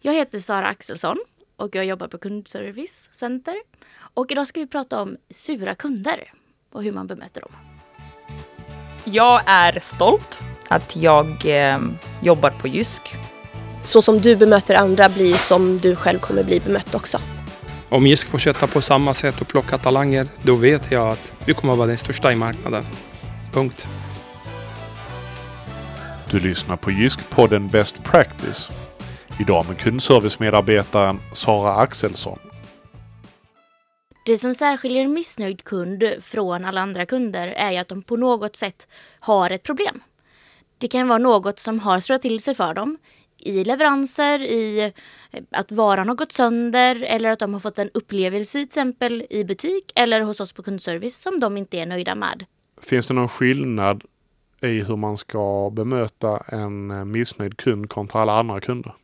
Jag heter Sara Axelsson och jag jobbar på Kundservice Center. Och idag ska vi prata om sura kunder och hur man bemöter dem. Jag är stolt att jag eh, jobbar på Jysk. Så som du bemöter andra blir som du själv kommer bli bemött också. Om Jysk fortsätter på samma sätt och plocka talanger, då vet jag att vi kommer att vara den största i marknaden. Punkt. Du lyssnar på Jysk-podden Best Practice. Idag med kundservicemedarbetaren Sara Axelsson. Det som särskiljer en missnöjd kund från alla andra kunder är ju att de på något sätt har ett problem. Det kan vara något som har strulat till sig för dem i leveranser, i att varan har gått sönder eller att de har fått en upplevelse till exempel i butik eller hos oss på kundservice som de inte är nöjda med. Finns det någon skillnad i hur man ska bemöta en missnöjd kund kontra alla andra kunder?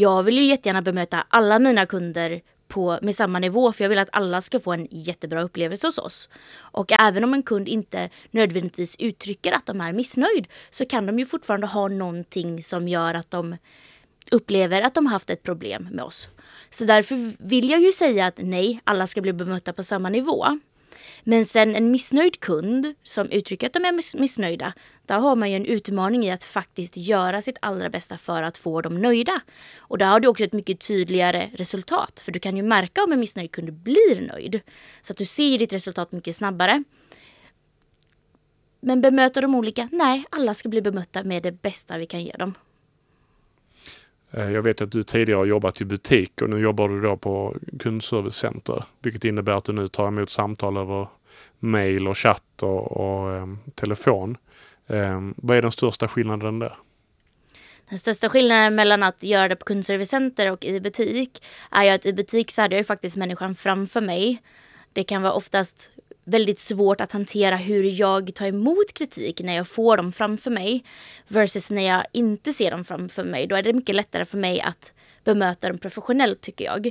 Jag vill ju jättegärna bemöta alla mina kunder på, med samma nivå för jag vill att alla ska få en jättebra upplevelse hos oss. Och även om en kund inte nödvändigtvis uttrycker att de är missnöjd så kan de ju fortfarande ha någonting som gör att de upplever att de haft ett problem med oss. Så därför vill jag ju säga att nej, alla ska bli bemötta på samma nivå. Men sen en missnöjd kund som uttrycker att de är missnöjda, där har man ju en utmaning i att faktiskt göra sitt allra bästa för att få dem nöjda. Och där har du också ett mycket tydligare resultat, för du kan ju märka om en missnöjd kund blir nöjd. Så att du ser ditt resultat mycket snabbare. Men bemöter de olika? Nej, alla ska bli bemötta med det bästa vi kan ge dem. Eh, jag vet att du tidigare har jobbat i butik och nu jobbar du då på kundservicecenter. Vilket innebär att du nu tar emot samtal över mail och chatt och, och eh, telefon. Eh, vad är den största skillnaden där? Den största skillnaden mellan att göra det på kundservicecenter och i butik är ju att i butik så hade jag ju faktiskt människan framför mig. Det kan vara oftast väldigt svårt att hantera hur jag tar emot kritik när jag får dem framför mig. Versus när jag inte ser dem framför mig. Då är det mycket lättare för mig att bemöta dem professionellt tycker jag.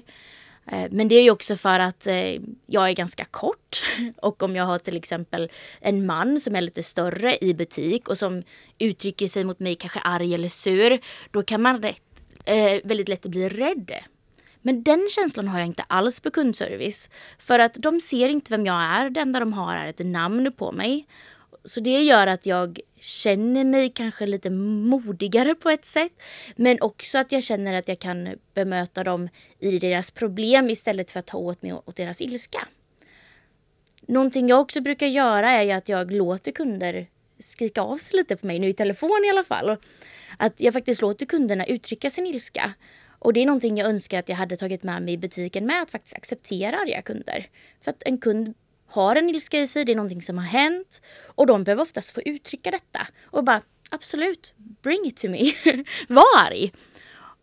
Eh, men det är ju också för att eh, jag är ganska kort. Och om jag har till exempel en man som är lite större i butik och som uttrycker sig mot mig kanske arg eller sur. Då kan man rätt, eh, väldigt lätt bli rädd. Men den känslan har jag inte alls på kundservice. För att de ser inte vem jag är. Det enda de har är ett namn på mig. Så det gör att jag känner mig kanske lite modigare på ett sätt. Men också att jag känner att jag kan bemöta dem i deras problem istället för att ta åt mig åt deras ilska. Någonting jag också brukar göra är att jag låter kunder skrika av sig lite på mig, nu i telefon i alla fall. Att jag faktiskt låter kunderna uttrycka sin ilska. Och det är någonting jag önskar att jag hade tagit med mig i butiken med att faktiskt acceptera arga kunder. För att en kund har en ilska i sig, det är någonting som har hänt och de behöver oftast få uttrycka detta. Och bara absolut, bring it to me. Var arg.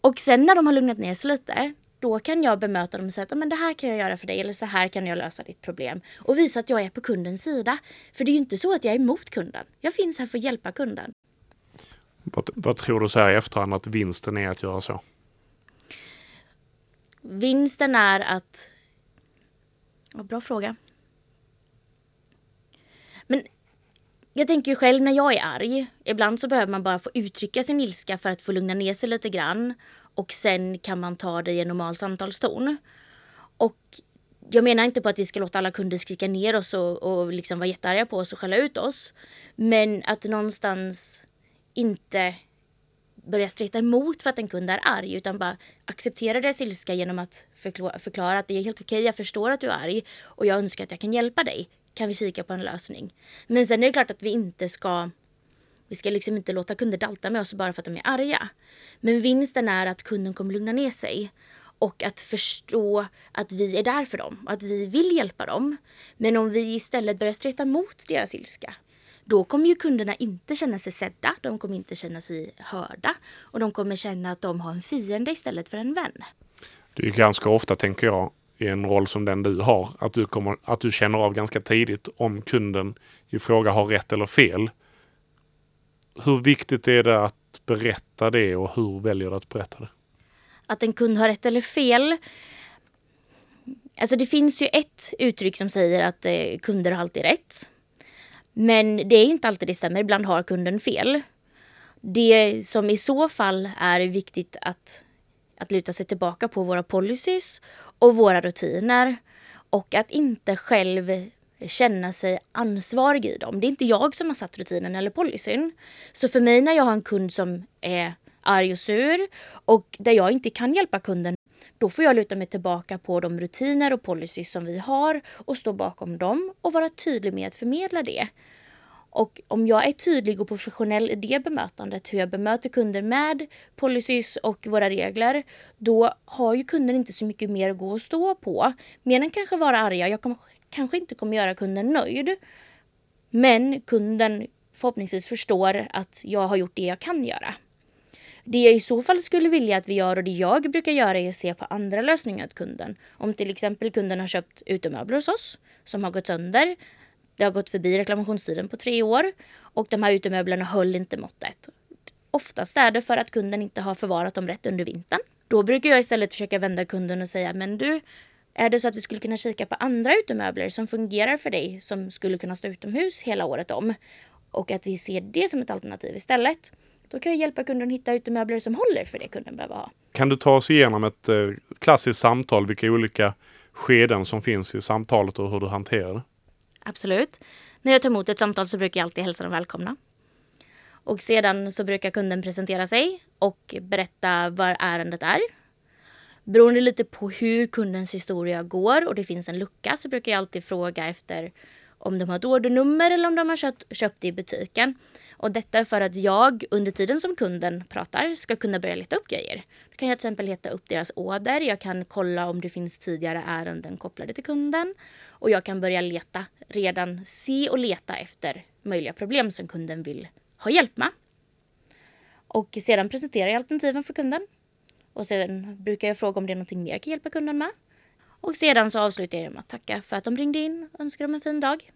Och sen när de har lugnat ner sig lite, då kan jag bemöta dem och säga att men det här kan jag göra för dig eller så här kan jag lösa ditt problem. Och visa att jag är på kundens sida. För det är ju inte så att jag är emot kunden. Jag finns här för att hjälpa kunden. Vad, vad tror du så här i efterhand att vinsten är att göra så? Vinsten är att... Vad bra fråga. Men jag tänker ju själv när jag är arg. Ibland så behöver man bara få uttrycka sin ilska för att få lugna ner sig lite grann. Och sen kan man ta det i en normal samtalston. Och jag menar inte på att vi ska låta alla kunder skrika ner oss och, och liksom vara jättearga på oss och skälla ut oss. Men att någonstans inte börja streta emot för att en kund är arg utan bara acceptera deras ilska genom att förklara, att det är helt okej, jag förstår att du är arg och jag önskar att jag kan hjälpa dig. Kan vi kika på en lösning? Men sen är det klart att vi inte ska vi ska liksom inte låta kunder dalta med oss bara för att de är arga. Men vinsten är att kunden kommer lugna ner sig och att förstå att vi är där för dem och att vi vill hjälpa dem. Men om vi istället börjar streta emot deras ilska då kommer ju kunderna inte känna sig sedda, de kommer inte känna sig hörda och de kommer känna att de har en fiende istället för en vän. Det är ganska ofta, tänker jag, i en roll som den du har, att du, kommer, att du känner av ganska tidigt om kunden i fråga har rätt eller fel. Hur viktigt är det att berätta det och hur väljer du att berätta det? Att en kund har rätt eller fel? Alltså det finns ju ett uttryck som säger att eh, kunder har alltid rätt. Men det är inte alltid det stämmer. Ibland har kunden fel. Det som i så fall är viktigt att att luta sig tillbaka på våra policies och våra rutiner och att inte själv känna sig ansvarig i dem. Det är inte jag som har satt rutinen eller policyn. Så för mig när jag har en kund som är arg och sur och där jag inte kan hjälpa kunden då får jag luta mig tillbaka på de rutiner och policies som vi har och stå bakom dem och vara tydlig med att förmedla det. Och om jag är tydlig och professionell i det bemötandet, hur jag bemöter kunder med policies och våra regler, då har ju kunden inte så mycket mer att gå och stå på. Mer än kanske vara arga. Jag kommer, kanske inte kommer göra kunden nöjd. Men kunden förhoppningsvis förstår att jag har gjort det jag kan göra. Det jag i så fall skulle vilja att vi gör och det jag brukar göra är att se på andra lösningar åt kunden. Om till exempel kunden har köpt utemöbler hos oss som har gått sönder. Det har gått förbi reklamationstiden på tre år och de här utemöblerna höll inte måttet. Oftast är det för att kunden inte har förvarat dem rätt under vintern. Då brukar jag istället försöka vända kunden och säga men du, är det så att vi skulle kunna kika på andra utemöbler som fungerar för dig som skulle kunna stå utomhus hela året om? Och att vi ser det som ett alternativ istället. Då kan jag hjälpa kunden att hitta utemöbler som håller för det kunden behöver ha. Kan du ta oss igenom ett eh, klassiskt samtal, vilka olika skeden som finns i samtalet och hur du hanterar det? Absolut. När jag tar emot ett samtal så brukar jag alltid hälsa dem välkomna. Och sedan så brukar kunden presentera sig och berätta vad ärendet är. Beroende lite på hur kundens historia går och det finns en lucka så brukar jag alltid fråga efter om de har ett ordernummer eller om de har köpt, köpt det i butiken. Och detta är för att jag under tiden som kunden pratar ska kunna börja leta upp grejer. Då kan jag till exempel leta upp deras order. Jag kan kolla om det finns tidigare ärenden kopplade till kunden. Och jag kan börja leta, redan se och leta efter möjliga problem som kunden vill ha hjälp med. Och sedan presenterar jag alternativen för kunden. Och sen brukar jag fråga om det är någonting mer jag kan hjälpa kunden med. Och sedan så avslutar jag med att tacka för att de ringde in och önskar dem en fin dag.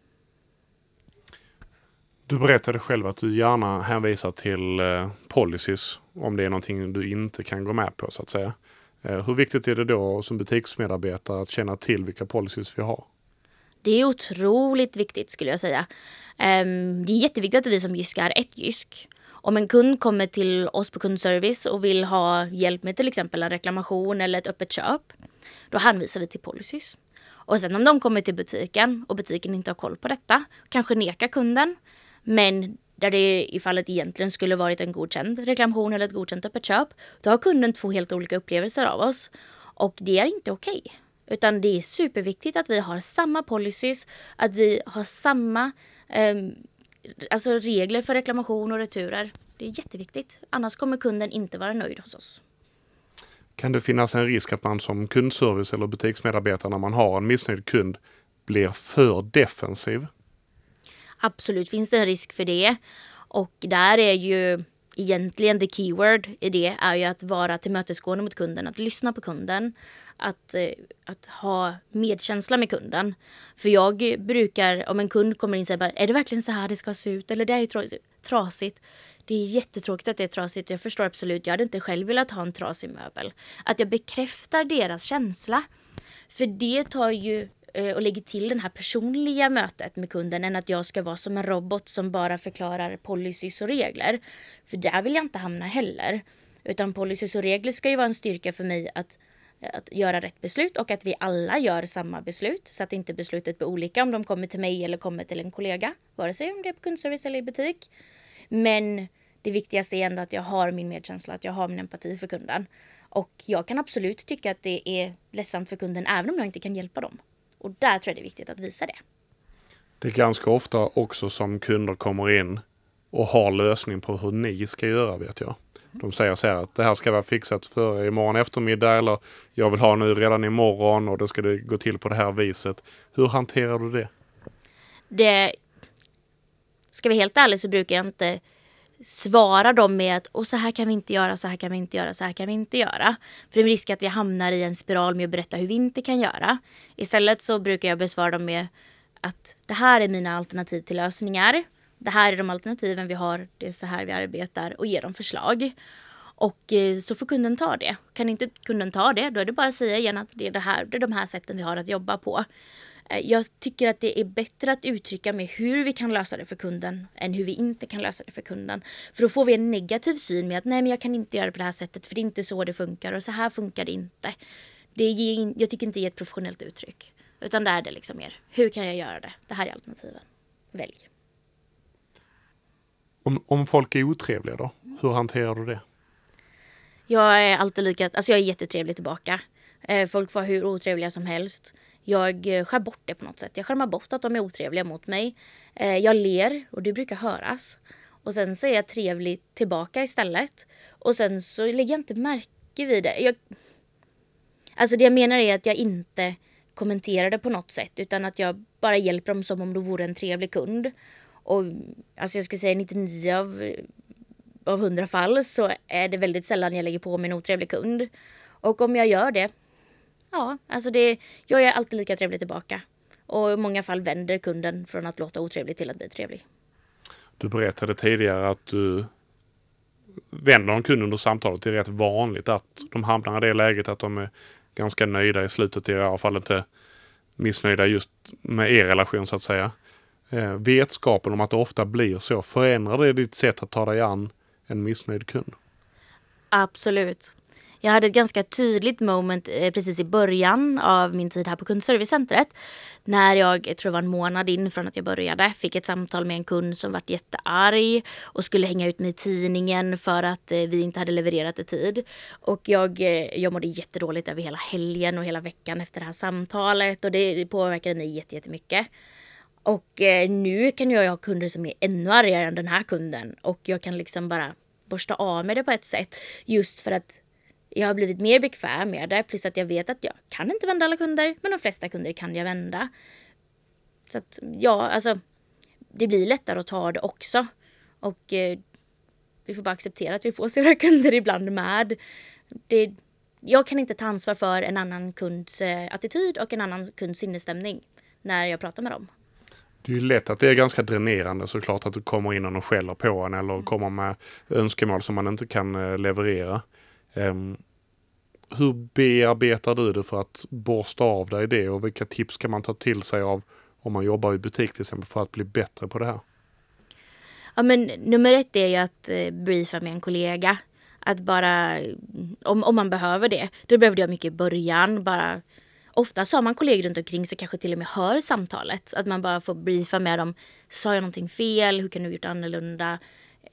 Du berättade själv att du gärna hänvisar till eh, policies om det är någonting du inte kan gå med på så att säga. Eh, hur viktigt är det då som butiksmedarbetare att känna till vilka policies vi har? Det är otroligt viktigt skulle jag säga. Um, det är jätteviktigt att vi som Jysk är ett Jysk. Om en kund kommer till oss på kundservice och vill ha hjälp med till exempel en reklamation eller ett öppet köp, då hänvisar vi till policies. Och sen om de kommer till butiken och butiken inte har koll på detta, kanske nekar kunden, men där det i fallet egentligen skulle varit en godkänd reklamation eller ett godkänt öppet köp, då har kunden två helt olika upplevelser av oss. Och det är inte okej. Okay. Utan det är superviktigt att vi har samma policies, att vi har samma eh, alltså regler för reklamation och returer. Det är jätteviktigt. Annars kommer kunden inte vara nöjd hos oss. Kan det finnas en risk att man som kundservice eller butiksmedarbetare när man har en missnöjd kund blir för defensiv? Absolut finns det en risk för det. Och där är ju egentligen the keyword i det är ju att vara tillmötesgående mot kunden, att lyssna på kunden, att, eh, att ha medkänsla med kunden. För jag brukar, om en kund kommer in och säger är det verkligen så här det ska se ut? Eller det är ju trasigt. Det är jättetråkigt att det är trasigt. Jag förstår absolut. Jag hade inte själv velat ha en trasig möbel. Att jag bekräftar deras känsla. För det tar ju eh, och lägger till det här personliga mötet med kunden än att jag ska vara som en robot som bara förklarar policies och regler. För där vill jag inte hamna heller. Utan policies och regler ska ju vara en styrka för mig att, att göra rätt beslut och att vi alla gör samma beslut. Så att inte beslutet blir olika om de kommer till mig eller kommer till en kollega. Vare sig om det är på kundservice eller i butik. Men det viktigaste är ändå att jag har min medkänsla, att jag har min empati för kunden. Och jag kan absolut tycka att det är ledsamt för kunden även om jag inte kan hjälpa dem. Och där tror jag det är viktigt att visa det. Det är ganska ofta också som kunder kommer in och har lösning på hur ni ska göra vet jag. De säger så här att det här ska vara fixat för imorgon eftermiddag eller jag vill ha nu redan imorgon och då ska det gå till på det här viset. Hur hanterar du det? Det... Ska vi helt ärlig så brukar jag inte svarar de med att och så här kan vi inte göra, så här kan vi inte göra, så här kan vi inte göra. För det är en risk att vi hamnar i en spiral med att berätta hur vi inte kan göra. Istället så brukar jag besvara dem med att det här är mina alternativ till lösningar. Det här är de alternativen vi har, det är så här vi arbetar och ge dem förslag. Och eh, så får kunden ta det. Kan inte kunden ta det, då är det bara att säga igen att det är, det här, det är de här sätten vi har att jobba på. Eh, Jag tycker att det är bättre att uttrycka med hur vi kan lösa det för kunden än hur vi inte kan lösa det för kunden. För då får vi en negativ syn med att nej men jag kan inte göra det på det här sättet för det är inte så det funkar och så här funkar det inte. Det ger, jag tycker inte det är ett professionellt uttryck. Utan där är det liksom mer, hur kan jag göra det? Det här är alternativen. Välj. Om, om folk är otrevliga då? Hur hanterar du det? Jag är alltid lika, alltså jag är jättetrevlig tillbaka. Eh, Folk får hur otrevliga som helst. Jag eh, skär bort det på något sätt. Jag skärmar bort att de är otrevliga mot mig. Eh, jag ler och det brukar höras. Och sen så är jag trevlig tillbaka istället. Och sen så lägger jag inte märke vid det. Jag... Alltså det jag menar är att jag inte kommenterar det på något sätt utan att jag bara hjälper dem som om de vore en trevlig kund. Och alltså jag skulle säga 99 av av hundra fall så är det väldigt sällan jag lägger på mig en otrevlig kund. Och om jag gör det, ja, alltså det, jag är alltid lika trevlig tillbaka. Och i många fall vänder kunden från att låta otrevlig till att bli trevlig. Du berättade tidigare att du vänder en kund under samtalet. Det är rätt vanligt att de hamnar i det läget att de är ganska nöjda i slutet. I alla fall inte missnöjda just med er relation så att säga. Eh, vetskapen om att det ofta blir så, förändrar det ditt sätt att ta dig an en missnöjd kund? Absolut. Jag hade ett ganska tydligt moment eh, precis i början av min tid här på kundservicecentret. När jag, jag tror det var en månad in från att jag började, fick ett samtal med en kund som vart jättearg och skulle hänga ut mig i tidningen för att eh, vi inte hade levererat i tid. Och jag, eh, jag mådde jättedåligt över hela helgen och hela veckan efter det här samtalet och det, påverkade mig jättemycket. Och nu kan jag ha kunder som är ännu argare än den här kunden och jag kan liksom bara borsta av mig det på ett sätt just för att jag har blivit mer bekväm med det plus att jag vet att jag kan inte vända alla kunder men de flesta kunder kan jag vända. Så att ja, alltså det blir lättare att ta det också och eh, vi får bara acceptera att vi får se våra kunder ibland med. Det, jag kan inte ta ansvar för en annan kunds eh, attityd och en annan kunds sinnesstämning när jag pratar med dem. Det är ju lätt att det är ganska dränerande såklart att du kommer in och skäller på en eller kommer med önskemål som man inte kan eh, leverera. Ehm, hur bearbetar du det för att borsta av dig det och vilka tips kan man ta till sig av om man jobbar i butik till exempel för att bli bättre på det här? Ja, men nummer ett är ju att eh, briefa med en kollega. Att bara, om, om man behöver det. Det behövde jag mycket i början. Bara, ofta så har man kollegor runt omkring som kanske till och med hör samtalet. Att man bara får briefa med dem. Sa jag någonting fel? Hur kan du ha gjort annorlunda?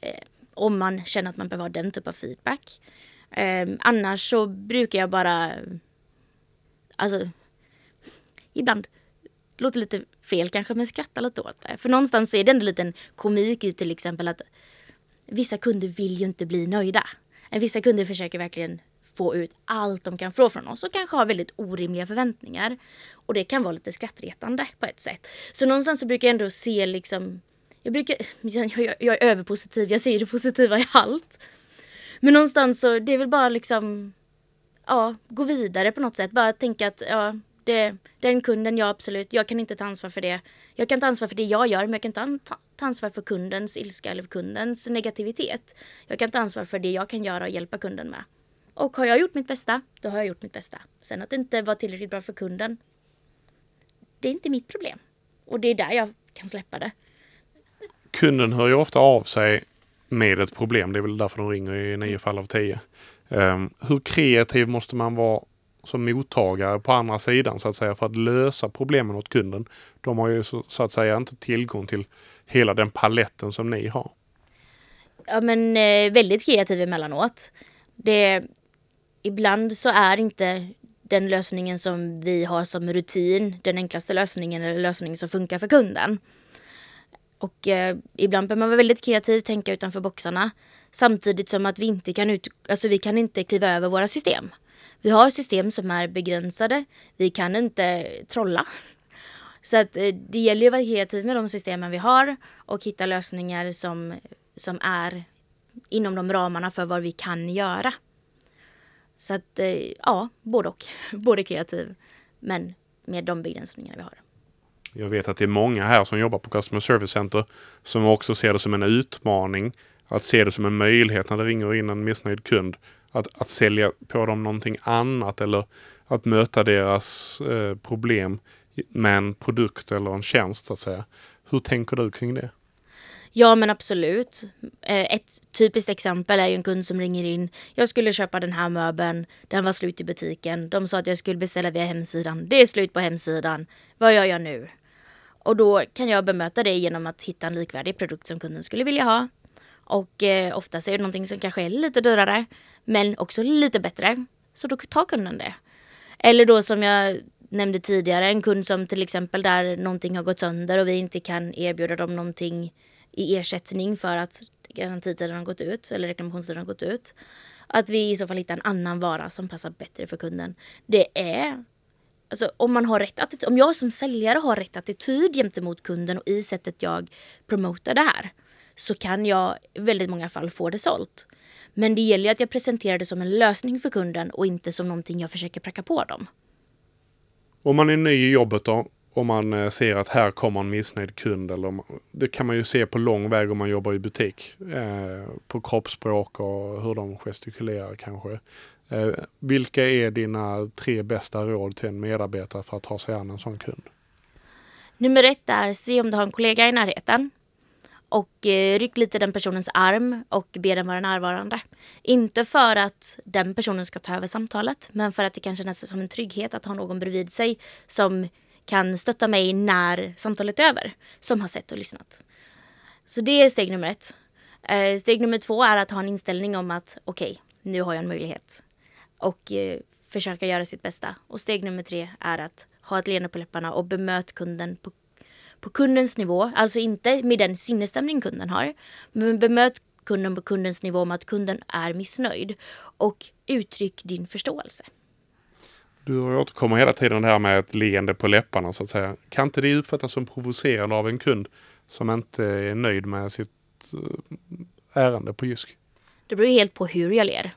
Eh, om man känner att man behöver ha den typen av feedback. Eh, annars så brukar jag bara, alltså, ibland låter lite fel kanske men skratta lite åt det. För någonstans är det ändå lite en komik i till exempel att vissa kunder vill ju inte bli nöjda. Vissa kunder försöker verkligen få ut allt de kan få från oss och kanske har väldigt orimliga förväntningar. Och det kan vara lite skrattretande på ett sätt. Så någonstans så brukar jag ändå se liksom jag brukar, jag, jag, jag är överpositiv, jag ser det positiva i allt. Men någonstans så, det är väl bara liksom, ja, gå vidare på något sätt. Bara tänka att, ja, det, den kunden, ja absolut, jag kan inte ta ansvar för det. Jag kan ta ansvar för det jag gör, men jag kan inte ta, ta ansvar för kundens ilska eller kundens negativitet. Jag kan ta ansvar för det jag kan göra och hjälpa kunden med. Och har jag gjort mitt bästa, då har jag gjort mitt bästa. Sen att det inte var tillräckligt bra för kunden, det är inte mitt problem. Och det är där jag kan släppa det. Kunden hör ju ofta av sig med ett problem. Det är väl därför de ringer i nio fall av tio. Um, hur kreativ måste man vara som mottagare på andra sidan så att säga för att lösa problemen åt kunden? De har ju så, så att säga inte tillgång till hela den paletten som ni har. Ja men eh, väldigt kreativ emellanåt. Det, ibland så är inte den lösningen som vi har som rutin den enklaste lösningen eller lösningen som funkar för kunden. Och eh, ibland behöver man vara väldigt kreativ, tänka utanför boxarna. Samtidigt som att vi inte kan, ut, alltså vi kan inte kliva över våra system. Vi har system som är begränsade. Vi kan inte trolla. Så att eh, det gäller ju att vara kreativ med de systemen vi har och hitta lösningar som, som är inom de ramarna för vad vi kan göra. Så att eh, ja, både och. Både kreativ men med de begränsningar vi har. Jag vet att det är många här som jobbar på Customer Service Center som också ser det som en utmaning. Att se det som en möjlighet när det ringer in en missnöjd kund. Att, att sälja på dem någonting annat eller att möta deras eh, problem med en produkt eller en tjänst så att säga. Hur tänker du kring det? Ja men absolut. Eh, ett typiskt exempel är ju en kund som ringer in. Jag skulle köpa den här möbeln. Den var slut i butiken. De sa att jag skulle beställa via hemsidan. Det är slut på hemsidan. Vad gör jag nu? Och då kan jag bemöta det genom att hitta en likvärdig produkt som kunden skulle vilja ha. Och eh, oftast är det någonting som kanske är lite dyrare men också lite bättre. Så då tar kunden det. Eller då som jag nämnde tidigare, en kund som till exempel där någonting har gått sönder och vi inte kan erbjuda dem någonting i ersättning för att garantitiden har gått ut eller reklamationstiden har gått ut. Att vi i så fall hittar en annan vara som passar bättre för kunden. Det är Alltså om man har rätt attityd, om jag som säljare har rätt attityd gentemot kunden och i sättet jag promotar det här så kan jag i väldigt många fall få det sålt. Men det gäller ju att jag presenterar det som en lösning för kunden och inte som någonting jag försöker pracka på dem. Om man är ny i jobbet då, om man eh, ser att här kommer en missnöjd kund. Eller om, det kan man ju se på lång väg om man jobbar i butik. Eh, på kroppsspråk och hur de gestikulerar kanske. Eh, vilka är dina tre bästa råd till en medarbetare för att ta sig an en sån kund? Nummer ett är se om du har en kollega i närheten. Och eh, ryck lite den personens arm och be den vara närvarande. Inte för att den personen ska ta över samtalet men för att det kan kännas som en trygghet att ha någon bredvid sig som kan stötta mig när samtalet är över. Som har sett och lyssnat. Så det är steg nummer ett. Eh, steg nummer två är att ha en inställning om att okej, okay, nu har jag en möjlighet. Och eh, försöka göra sitt bästa. Och steg nummer tre är att ha ett leende på läpparna och bemöt kunden på, på kundens nivå. Alltså inte med den sinnesstämning kunden har. Men bemöt kunden på kundens nivå om att kunden är missnöjd. Och uttryck din förståelse. Du återkommer hela tiden det här med ett leende på läpparna så att säga. Kan inte det uppfattas som provocerande av en kund som inte är nöjd med sitt eh, ärende på Jysk? Det beror helt på hur jag ler.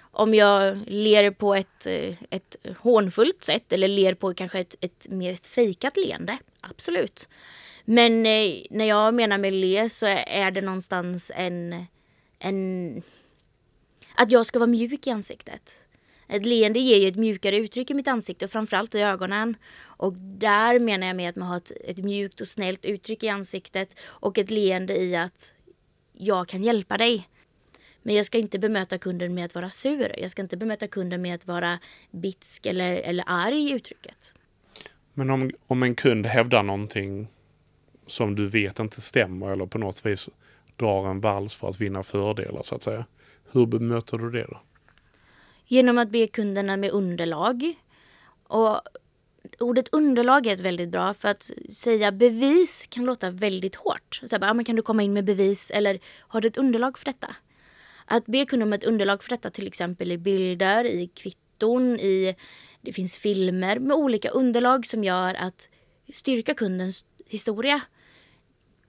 Om jag ler på ett, eh, ett hånfullt sätt eller ler på kanske ett, ett mer ett fejkat leende, absolut. Men eh, när jag menar med le så är det någonstans en, en... Att jag ska vara mjuk i ansiktet. Ett leende ger ju ett mjukare uttryck i mitt ansikte och framförallt i ögonen. Och där menar jag med att man har ett, ett mjukt och snällt uttryck i ansiktet och ett leende i att jag kan hjälpa dig. Men jag ska inte bemöta kunden med att vara sur. Jag ska inte bemöta kunden med att vara bitsk eller, eller arg i uttrycket. Men om, om en kund hävdar någonting som du vet inte stämmer eller på något vis drar en vals för att vinna fördelar så att säga. Hur bemöter du det då? Genom att be kunderna med underlag. Och ordet underlag är väldigt bra för att säga bevis kan låta väldigt hårt. Så bara, men kan du komma in med bevis eller har du ett underlag för detta? Att be kunden om ett underlag för detta till exempel i bilder, i kvitton, i det finns filmer med olika underlag som gör att styrka kundens historia.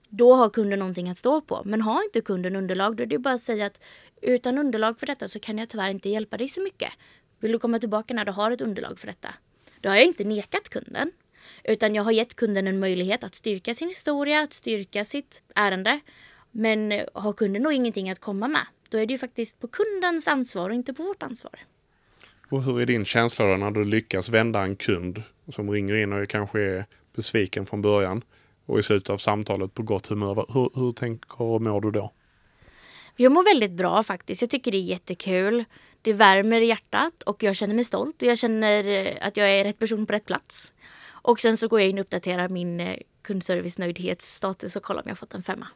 Då har kunden någonting att stå på. Men har inte kunden underlag då är det bara att säga att utan underlag för detta så kan jag tyvärr inte hjälpa dig så mycket. Vill du komma tillbaka när du har ett underlag för detta? Då har jag inte nekat kunden. Utan jag har gett kunden en möjlighet att styrka sin historia, att styrka sitt ärende. Men eh, har kunden då ingenting att komma med, då är det ju faktiskt på kundens ansvar och inte på vårt ansvar. Och hur är din känsla då när du lyckas vända en kund som ringer in och kanske är besviken från början och i slutet av samtalet på gott humör. Hur, hur tänker och mår du då? Jag mår väldigt bra faktiskt. Jag tycker det är jättekul. Det värmer i hjärtat och jag känner mig stolt och jag känner eh, att jag är rätt person på rätt plats. Och sen så går jag in och uppdaterar min eh, kundservice-nöjdhetsstatus och kollar om jag fått en femma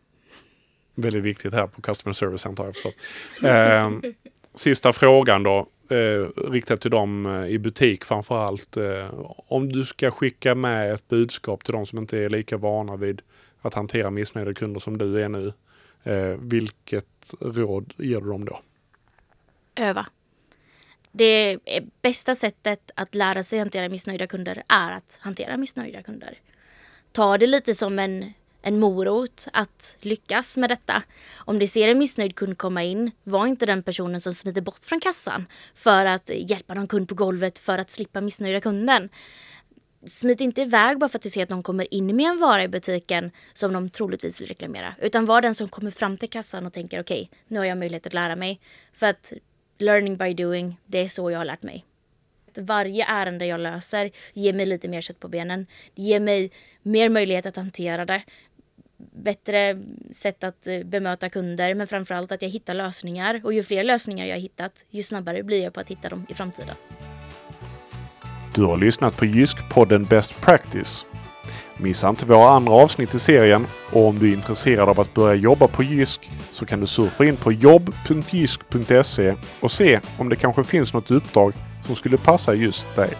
väldigt viktigt här på Customer Service Center har jag förstått. Eh, sista frågan då, eh, riktat till dem eh, i butik framför allt. Eh, om du ska skicka med ett budskap till de som inte är lika vana vid att hantera missnöjda kunder som du är nu. Eh, vilket råd ger du dem då? Öva. Det bästa sättet att lära sig hantera missnöjda kunder är att hantera missnöjda kunder. Ta det lite som en en morot att lyckas med detta. Om du ser en missnöjd kund komma in, var inte den personen som smiter bort från kassan för att hjälpa någon kund på golvet för att slippa missnöjda kunden. Smit inte iväg bara för att du ser att någon kommer in med en vara i butiken som de troligtvis vill reklamera. Utan var den som kommer fram till kassan och tänker okej, okay, nu har jag möjlighet att lära mig. För att learning by doing, det är så jag har lärt mig. att varje ärende jag löser ger mig lite mer kött på benen. Det ger mig mer möjlighet att hantera det. Bättre sätt att eh, bemöta kunder men framförallt att jag hittar lösningar. Och ju fler lösningar jag har hittat ju snabbare blir jag på att hitta dem i framtiden. Du har lyssnat på Jysk-podden Best Practice. Missa inte våra andra avsnitt i serien och om du är intresserad av att börja jobba på Jysk så kan du surfa in på jobb.jysk.se och se om det kanske finns något uppdrag som skulle passa just dig.